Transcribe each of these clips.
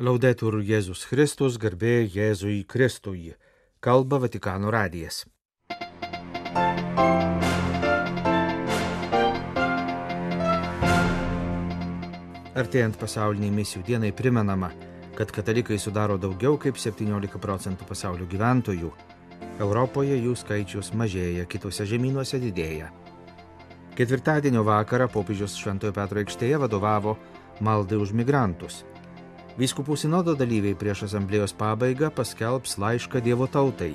Laudetur Jėzus Kristus, garbė Jėzui Kristui. Kalba Vatikano radijas. Artėjant pasauliniai misijų dienai primenama, kad katalikai sudaro daugiau kaip 17 procentų pasaulio gyventojų. Europoje jų skaičius mažėja, kitose žemynuose didėja. Ketvirtadienio vakarą popiežius Šventojo Petro aikštėje vadovavo maldai už migrantus. Vyskupų sinodo dalyviai prieš asamblėjos pabaigą paskelbs laišką Dievo tautai.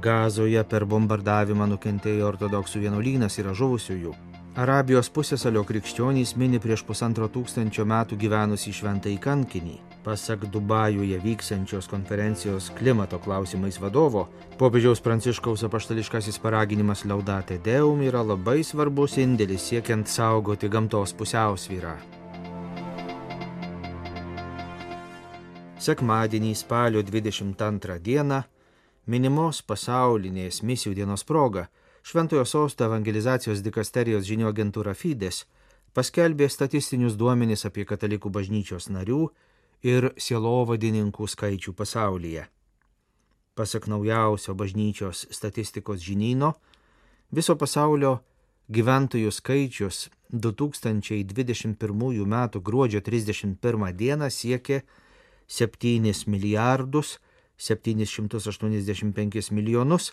Gazoje per bombardavimą nukentėjo ortodoksų vienuolynas yra žuvusiųjų. Arabijos pusėsalio krikščionys mini prieš pusantro tūkstančio metų gyvenusi šventąjį kankinį. Pasak Dubajuje vyksiančios konferencijos klimato klausimais vadovo, popiežiaus pranciškaus apaštališkasis paraginimas Laudate Deum yra labai svarbus indėlis siekiant saugoti gamtos pusiausvyrą. Sekmadienį spalio 22 dieną minimos pasaulinės misijų dienos proga Šventojo Sosto evangelizacijos dikasterijos žinių agentūra Fides paskelbė statistinius duomenis apie katalikų bažnyčios narių ir sielovadininkų skaičių pasaulyje. Pasak naujausio bažnyčios statistikos žinyno, viso pasaulio gyventojų skaičius 2021 m. gruodžio 31 d. siekė 7 milijardus 785 milijonus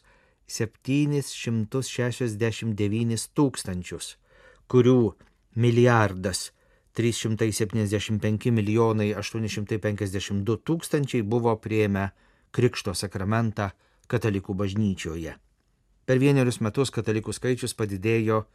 769 tūkstančius, kurių milijardas 375 milijonai 852 tūkstančiai buvo prieėmę Krikšto sakramentą katalikų bažnyčioje. Per vienerius metus katalikų skaičius padidėjo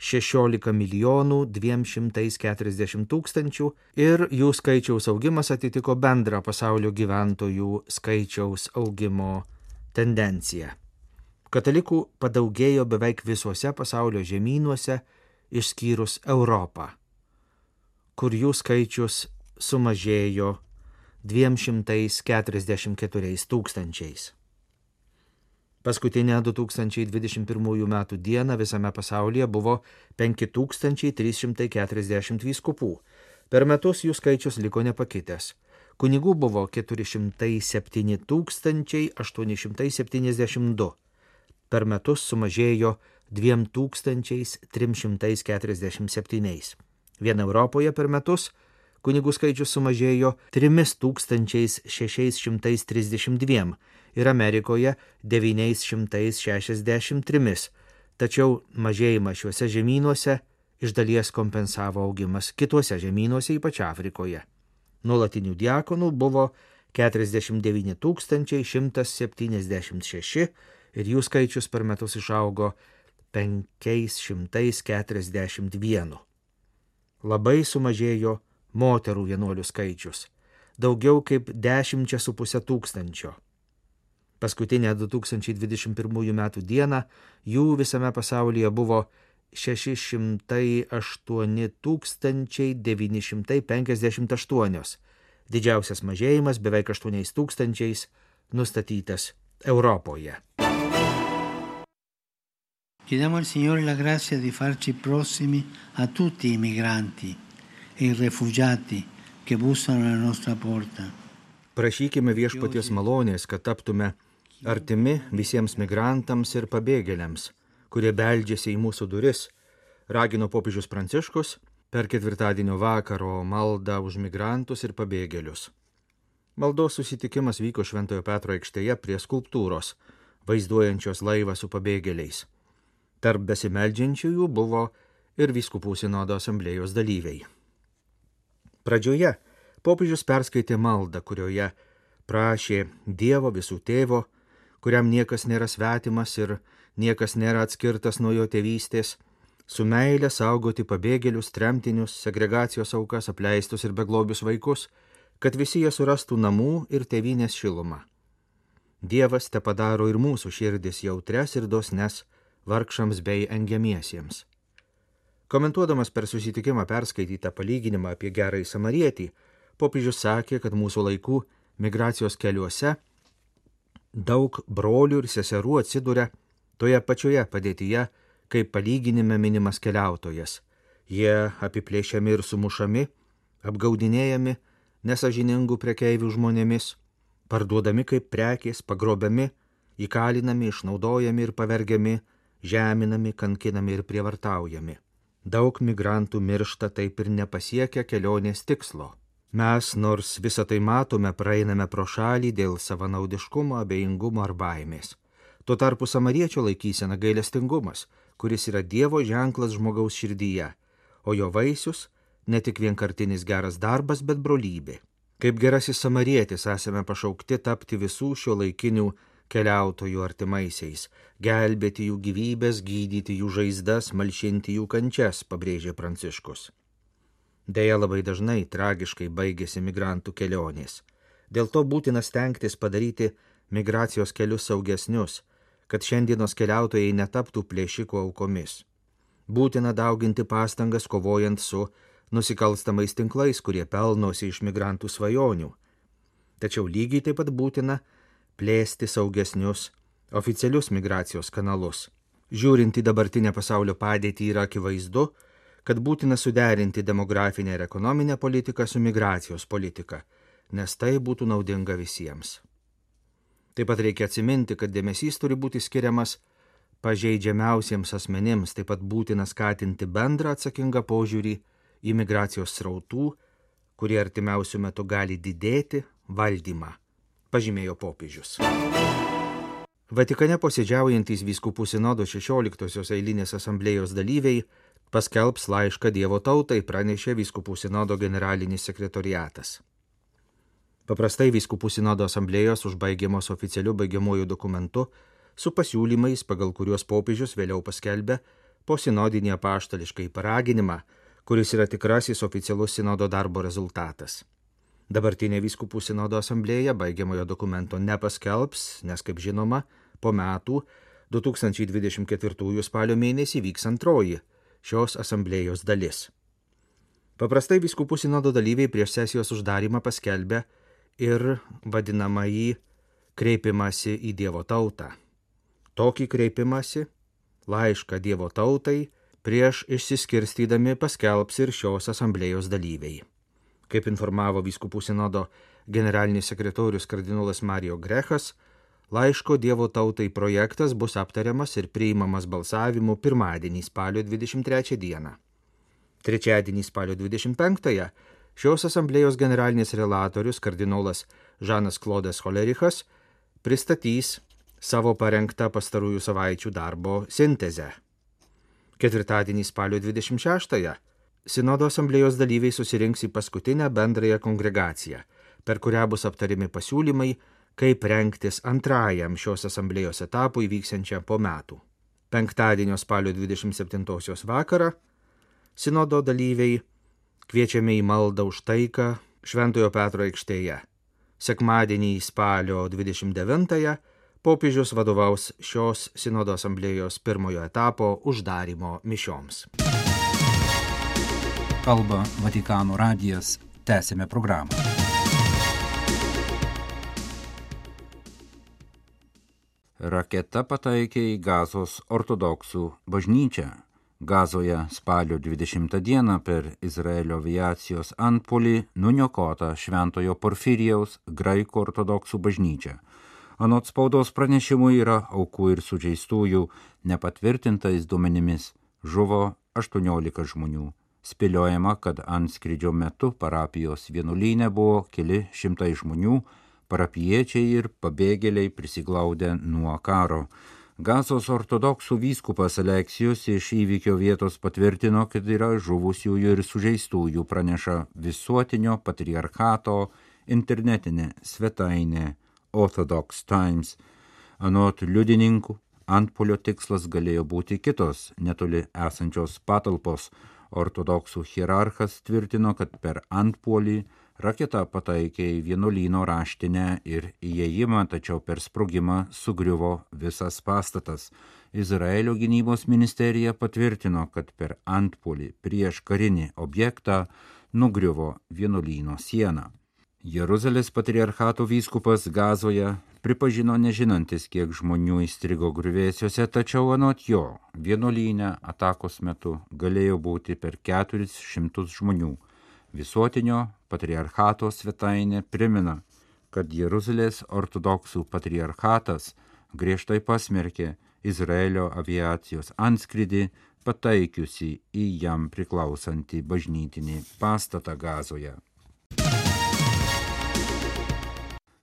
16 milijonų 240 tūkstančių ir jų skaičiaus augimas atitiko bendrą pasaulio gyventojų skaičiaus augimo tendenciją. Katalikų padaugėjo beveik visuose pasaulio žemynuose, išskyrus Europą, kur jų skaičius sumažėjo 244 tūkstančiais. Paskutinę 2021 m. dieną visame pasaulyje buvo 5340 vyskupų. Per metus jų skaičius liko nepakitęs. Kunigų buvo 407 872. Per metus sumažėjo 2347. Vien Europoje per metus kunigų skaičius sumažėjo 3632 ir Amerikoje 963, tačiau mažėjimą šiuose žemynuose iš dalies kompensavo augimas kituose žemynuose, ypač Afrikoje. Nuolatinių diakonų buvo 49 176 ir jų skaičius per metus išaugo 541. Labai sumažėjo moterų vienuolių skaičius - daugiau kaip 10,5 tūkstančio. Paskutinę 2021 m. dieną jų visame pasaulyje buvo 608 958. Didžiausias mažėjimas beveik 8 tūkstančiais nustatytas Europoje. Chiediamo al Signore la grazia di farci prossimi a tutti i migranti e i rifugiati che bussano alla nostra porta. Prašykime viešpaties malonės, kad taptume artimi visiems migrantams ir pabėgėliams, kurie beldžiasi į mūsų duris, ragino popiežius Pranciškus per ketvirtadienio vakaro maldą už migrantus ir pabėgėlius. Maldos susitikimas vyko Šventojo Petro aikštėje prie skulptūros, vaizduojančios laivą su pabėgėliais. Tarp besimeldžiančiųjų buvo ir viskupų sinodo asamblėjos dalyviai. Pradžioje popiežius perskaitė maldą, kurioje prašė Dievo visų tėvo, kuriam niekas nėra svetimas ir niekas nėra atskirtas nuo jo tėvystės, su meilė saugoti pabėgėlius, tremtinius, segregacijos aukas, apleistus ir beglobius vaikus, kad visi jie surastų namų ir tėvynės šilumą. Dievas te padaro ir mūsų širdis jautres ir dosnes vargšams bei engiamiesiems. Komentuodamas per susitikimą perskaitytą palyginimą apie gerąjį samarietį, popiežius sakė, kad mūsų laikų migracijos keliuose daug brolių ir seserų atsiduria toje pačioje padėtyje, kaip palyginime minimas keliautojas. Jie apiplėšiami ir sumušami, apgaudinėjami, nesažiningų prekeivių žmonėmis, parduodami kaip prekės, pagrobiami, įkalinami, išnaudojami ir pavergiami, žeminami, kankinami ir prievartaujami. Daug migrantų miršta taip ir nepasiekia kelionės tikslo. Mes, nors visą tai matome, praeiname pro šalį dėl savanaudiškumo, abejingumo ar baimės. Tuo tarpu samariečio laikysena gailestingumas, kuris yra Dievo ženklas žmogaus širdyje, o jo vaisius ne tik vienkartinis geras darbas, bet brolybė. Kaip gerasis samarietis esame pašaukti tapti visų šio laikinių keliautojų artimaisiais, gelbėti jų gyvybės, gydyti jų žaizdas, malšinti jų kančias, pabrėžė Pranciškus. Deja labai dažnai tragiškai baigėsi migrantų kelionės. Dėl to būtina stengtis padaryti migracijos kelius saugesnius, kad šiandienos keliautojai netaptų plėšiko aukomis. Būtina dauginti pastangas kovojant su nusikalstamais tinklais, kurie pelnosi iš migrantų svajonių. Tačiau lygiai taip pat būtina plėsti saugesnius oficialius migracijos kanalus. Žiūrint į dabartinę pasaulio padėtį yra akivaizdu, kad būtina suderinti demografinę ir ekonominę politiką su migracijos politika, nes tai būtų naudinga visiems. Taip pat reikia atsiminti, kad dėmesys turi būti skiriamas pažeidžiamiausiems asmenims, taip pat būtina skatinti bendrą atsakingą požiūrį į migracijos srautų, kurie artimiausių metų gali didėti, valdymą, pažymėjo popiežius. Vatikane posėdžiaujantys vyskupų sinodo 16-osios eilinės asamblėjos dalyviai paskelbs laišką Dievo tautai, pranešė vyskupų sinodo generalinis sekretoriatas. Paprastai vyskupų sinodo asamblėjos užbaigiamos oficialiu baigiamuoju dokumentu su pasiūlymais, pagal kuriuos popiežius vėliau paskelbė po sinodinį apaštališkai paraginimą, kuris yra tikrasis oficialus sinodo darbo rezultatas. Dabartinė vyskupų sinodo asamblėja baigiamojo dokumento nepaskelbs, nes, kaip žinoma, po metų 2024 spalio mėnesį vyks antroji šios asamblėjos dalis. Paprastai vyskupų sinodo dalyviai prieš sesijos uždarimą paskelbė ir vadinamąjį kreipimąsi į Dievo tautą. Tokį kreipimąsi, laišką Dievo tautai, prieš išsiskirstydami paskelbs ir šios asamblėjos dalyviai. Kaip informavo vyskupų sinodo generalinis sekretorius kardinolas Mario Grechas, laiško Dievo tautai projektas bus aptariamas ir priimamas balsavimu pirmadienį spalio 23 dieną. Trečiadienį spalio 25-ąją šios asamblėjos generalinis relatorius kardinolas Žanas Klodas Holerichas pristatys savo parengtą pastarųjų savaičių darbo sintezę. Ketvirtadienį spalio 26-ąją Sinodo asamblėjos dalyviai susirinks į paskutinę bendrąją kongregaciją, per kurią bus aptarimi pasiūlymai, kaip renktis antrajam šios asamblėjos etapui vyksiančiam po metų. Penktadienio spalio 27 vakarą Sinodo dalyviai kviečiami į maldą už taiką Šventojo Petro aikštėje. Sekmadienį spalio 29-ąją popiežius vadovaus šios Sinodo asamblėjos pirmojo etapo uždarimo mišioms. Kalba Vatikano radijas. Tęsime programą. Raketa pataikė į Gazos ortodoksų bažnyčią. Gazoje spalio 20 dieną per Izraelio aviacijos antpolį nuniokota Šventojo Porfirijaus graikų ortodoksų bažnyčia. Anot spaudos pranešimų yra aukų ir sužeistųjų, nepatvirtintais duomenimis žuvo 18 žmonių. Spėliojama, kad ant skrydžio metu parapijos vienuolynė buvo keli šimtai žmonių, parapiečiai ir pabėgėliai prisiglaudę nuo karo. Gazos ortodoksų vyskupas Aleksijus iš įvykio vietos patvirtino, kad yra žuvusiųjų ir sužeistųjų praneša visuotinio patriarchato internetinė svetainė Orthodox Times. Anot liudininkų, antpolio tikslas galėjo būti kitos netoli esančios patalpos. Ortodoksų hierarchas tvirtino, kad per antpuolį Raketa pataikė į vienuolyno raštinę ir įėjimą, tačiau per sprogimą sugriuvo visas pastatas. Izraelio gynybos ministerija patvirtino, kad per antpolį prieš karinį objektą nugriuvo vienuolyno siena. Jeruzalės patriarchato vyskupas Gazoje pripažino nežinantis, kiek žmonių įstrigo grįvėsiuose, tačiau anot jo vienuolynė atakos metu galėjo būti per 400 žmonių Visuotinio patriarchato svetainė primena, kad Jeruzalės ortodoksų patriarchatas griežtai pasmerkė Izraelio aviacijos anskridį, pataikiusi į jam priklausantį bažnytinį pastatą gazoje.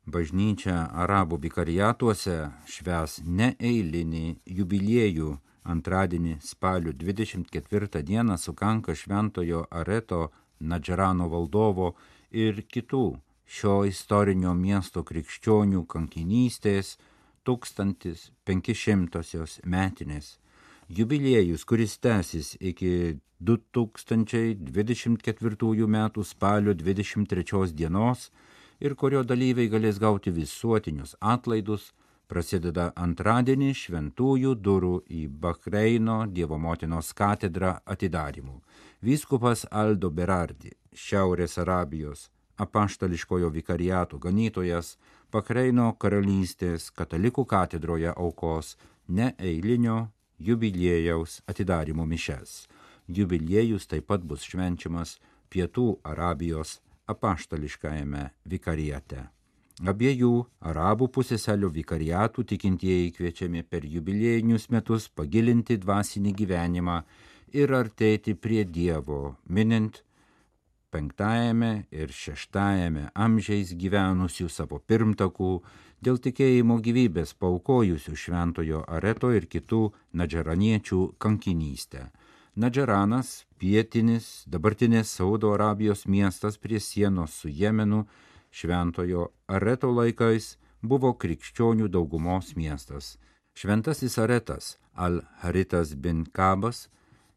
Bažnyčia arabų vikariatuose šves neeilinį jubiliejų. Antradienį spalio 24 dieną sukanka šventojo Areto Nadžerano valdovo ir kitų šio istorinio miesto krikščionių kankinystės 1500 metinės. Jubiliejus, kuris tęsis iki 2024 m. spalio 23 dienos ir kurio dalyviai galės gauti visuotinius atlaidus, prasideda antradienį šventųjų durų į Bahreino Dievo motinos katedrą atidarimu. Vyskupas Aldo Berardi, Šiaurės Arabijos apaštališkojo vikariato ganytojas, Bahreino karalystės katalikų katedroje aukos neeilinio jubiliejaus atidarimo mišes. Jubiliejus taip pat bus švenčiamas Pietų Arabijos apaštališkajame vikariate. Abiejų arabų pusėsalio vikariatų tikintieji kviečiami per jubiliejinius metus pagilinti dvasinį gyvenimą ir artėti prie Dievo, minint penktajame ir šeštajame amžiais gyvenusių savo pirmtakų, dėl tikėjimo gyvybės paukojusių šventojo areto ir kitų nadžeraniečių kankinystę. Nadžeranas, pietinis, dabartinės Saudo Arabijos miestas prie sienos su Jemenu, šventojo Areto laikais buvo krikščionių daugumos miestas. Šventasis Aretas Al-Haritas bin Kabas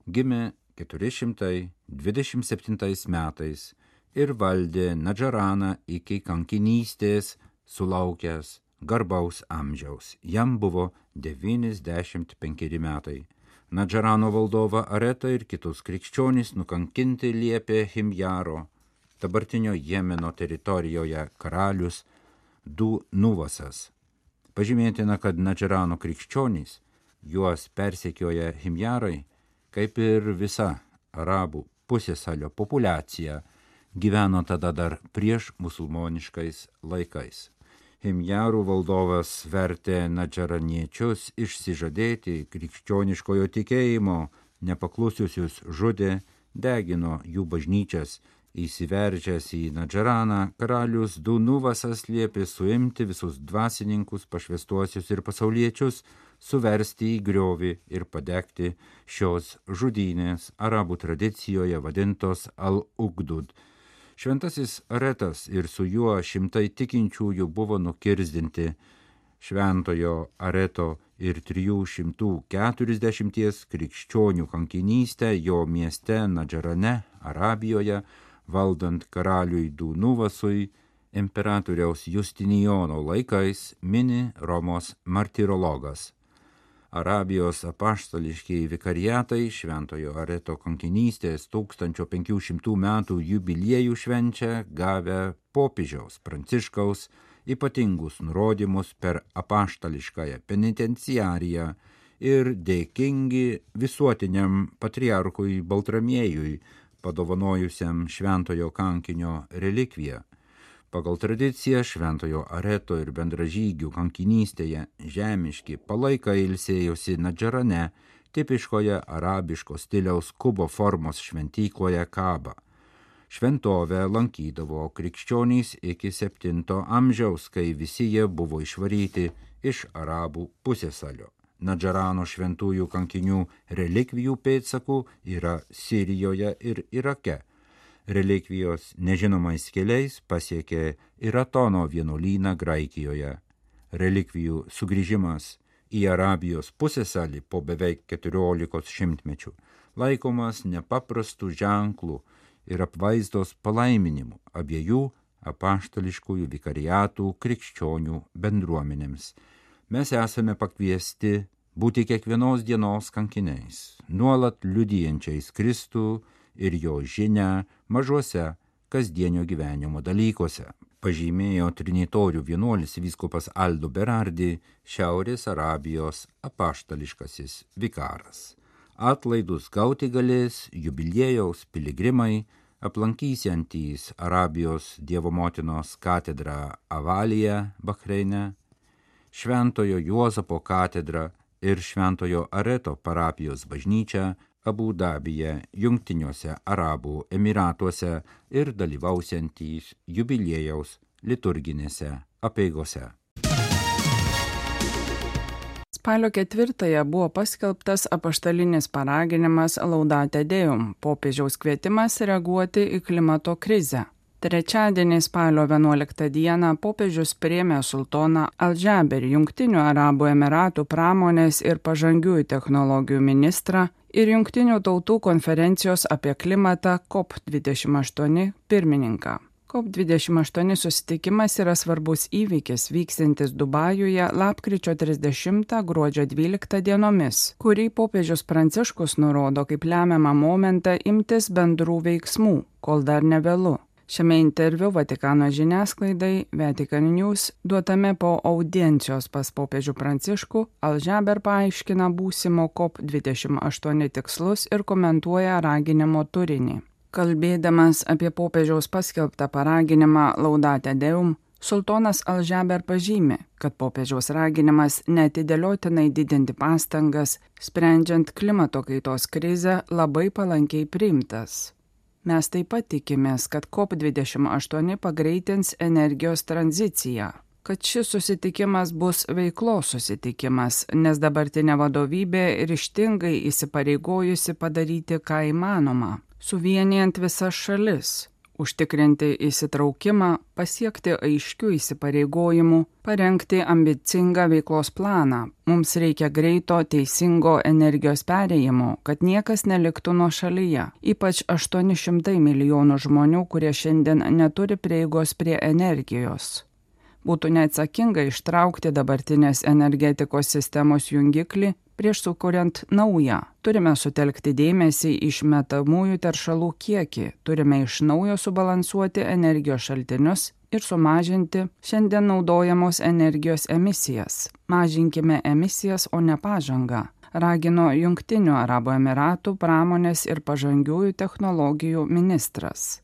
gimė 427 metais ir valdė Nadžaraną iki kankinystės sulaukęs garbaus amžiaus. Jam buvo 95 metai. Nadžarano valdovą Aretą ir kitus krikščionys nukankinti liepė Himjaro, dabartinio Jemeno teritorijoje karalius Du Nuvasas. Pažymėtina, kad Nadžarano krikščionys juos persekioja Himjarai, kaip ir visa arabų pusėsalio populiacija gyveno tada dar prieš musulmoniškais laikais. Himjarų valdovas vertė nadžaraniečius išsižadėti krikščioniškojo tikėjimo, nepaklusiusius žudė, degino jų bažnyčias, įsiveržęs į Nadžaraną, karalius Dunuvasas liepė suimti visus dvasininkus, pašvestuosius ir pasauliečius, suversti į griovį ir padegti šios žudynės arabų tradicijoje vadintos Al-Ugdud Šventasis Aretas ir su juo šimtai tikinčiųjų buvo nukirzdinti šventojo Areto ir 340 krikščionių kankinystę jo mieste Nadžarane, Arabijoje, valdant karaliui Dūnuvasui, imperatoriaus Justinijono laikais mini Romos martirologas. Arabijos apaštališkiai vikariatai Šventojo Areto kankinystės 1500 metų jubiliejų švenčia gavę popiežiaus Pranciškaus ypatingus nurodymus per apaštališkąją penitenciariją ir dėkingi visuotiniam patriarkui Baltramiejui, padovanojusiam šventojo kankinio relikviją Pagal tradiciją šventojo areto ir bendražygių kankinystėje žemiški palaikai ilsėjosi Nadžarane, tipiškoje arabiško stiliaus kubo formos šventykloje Kaba. Šventovę lankydavo krikščionys iki 7 amžiaus, kai visi jie buvo išvaryti iš arabų pusėsalio. Nadžarano šventųjų kankinių relikvijų pėdsakų yra Sirijoje ir Irake relikvijos nežinomais keliais pasiekė ir Atono vienuolyną Graikijoje. Relikvijų sugrįžimas į Arabijos pusėsalį po beveik 14 šimtmečių laikomas nepaprastų ženklų ir apvaizdos palaiminimu abiejų apaštališkųjų vikariatų krikščionių bendruomenėms. Mes esame pakviesti būti kiekvienos dienos kankiniais, nuolat liudijančiais Kristų ir jo žinę mažuose kasdienio gyvenimo dalykuose. Pažymėjo Trinitorių vienuolis vyskupas Aldo Berardi, Šiaurės Arabijos apaštališkasis vikaras. Atlaidus gauti galės jubiliejaus piligrimai, aplankysiantys Arabijos Dievo motinos katedrą Avalyje, Bahreine, Šventojo Juozapo katedrą ir Šventojo Areto parapijos bažnyčią Abu Dabyje, Jungtiniuose Arabų Emiratuose ir dalyvausiantys jubiliejaus liturginėse apeigose. Spalio ketvirtąją buvo paskelbtas apaštalinis paraginimas Laudate Deum, popiežiaus kvietimas reaguoti į klimato krizę. Trečiadienį spalio 11 dieną popiežius priemė sultoną Aldžaberį, Junktinių Arabų Emiratų pramonės ir pažangiųjų technologijų ministrą ir Junktinių tautų konferencijos apie klimatą COP28 pirmininką. COP28 susitikimas yra svarbus įvykis vykstantis Dubajuje lapkričio 30 gruodžio 12 dienomis, kurį popiežius Pranciškus nurodo kaip lemiamą momentą imtis bendrų veiksmų, kol dar nevėlu. Šiame interviu Vatikano žiniasklaidai Vatican News duotame po audiencijos pas popiežių Pranciškų Alžeber paaiškina būsimo COP28 tikslus ir komentuoja raginimo turinį. Kalbėdamas apie popiežiaus paskelbtą paraginimą Laudate Deum, sultonas Alžeber pažymi, kad popiežiaus raginimas netidėliotinai didinti pastangas, sprendžiant klimato kaitos krizę, labai palankiai priimtas. Mes taip pat tikimės, kad COP28 pagreitins energijos tranziciją, kad šis susitikimas bus veiklos susitikimas, nes dabartinė vadovybė ryštingai įsipareigojusi padaryti ką įmanoma suvienijant visas šalis, užtikrinti įsitraukimą, pasiekti aiškių įsipareigojimų, parengti ambicingą veiklos planą. Mums reikia greito, teisingo energijos perėjimo, kad niekas neliktų nuo šalyje, ypač 800 milijonų žmonių, kurie šiandien neturi prieigos prie energijos. Būtų neatsakinga ištraukti dabartinės energetikos sistemos jungiklį prieš sukuriant naują. Turime sutelkti dėmesį iš metamųjų teršalų kiekį, turime iš naujo subalansuoti energijos šaltinius ir sumažinti šiandien naudojamos energijos emisijas. Mažinkime emisijas, o ne pažangą ragino Junktinių Arabų Emiratų pramonės ir pažangiųjų technologijų ministras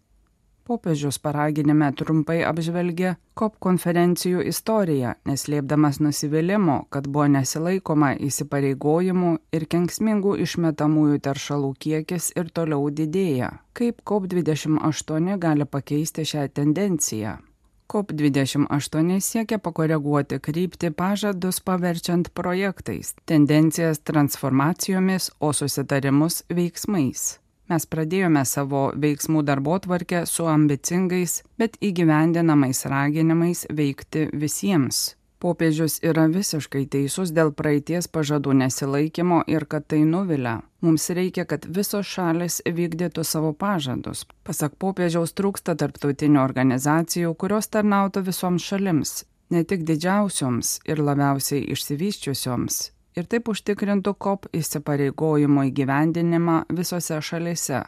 popiežius paraginime trumpai apžvelgė COP konferencijų istoriją, neslėpdamas nusivylimų, kad buvo nesilaikoma įsipareigojimų ir kenksmingų išmetamųjų teršalų kiekis ir toliau didėja. Kaip COP28 gali pakeisti šią tendenciją? COP28 siekia pakoreguoti kryptį pažadus paverčiant projektais, tendencijas transformacijomis, o susitarimus veiksmais. Mes pradėjome savo veiksmų darbo tvarkę su ambicingais, bet įgyvendinamais raginimais veikti visiems. Popiežius yra visiškai teisus dėl praeities pažadų nesilaikymo ir kad tai nuvilia. Mums reikia, kad visos šalis vykdytų savo pažadus. Pasak popiežiaus trūksta tarptautinių organizacijų, kurios tarnautų visoms šalims, ne tik didžiausioms ir labiausiai išsivyščiusioms, ir taip užtikrintų COP įsipareigojimo įgyvendinimą visose šalise.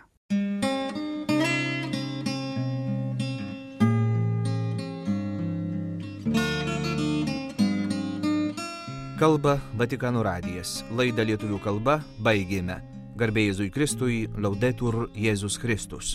Kalba Vatikanų radijas. Laidą lietuvių kalba baigėme. Garbėjai Jėzui Kristui, laudetur Jėzus Kristus.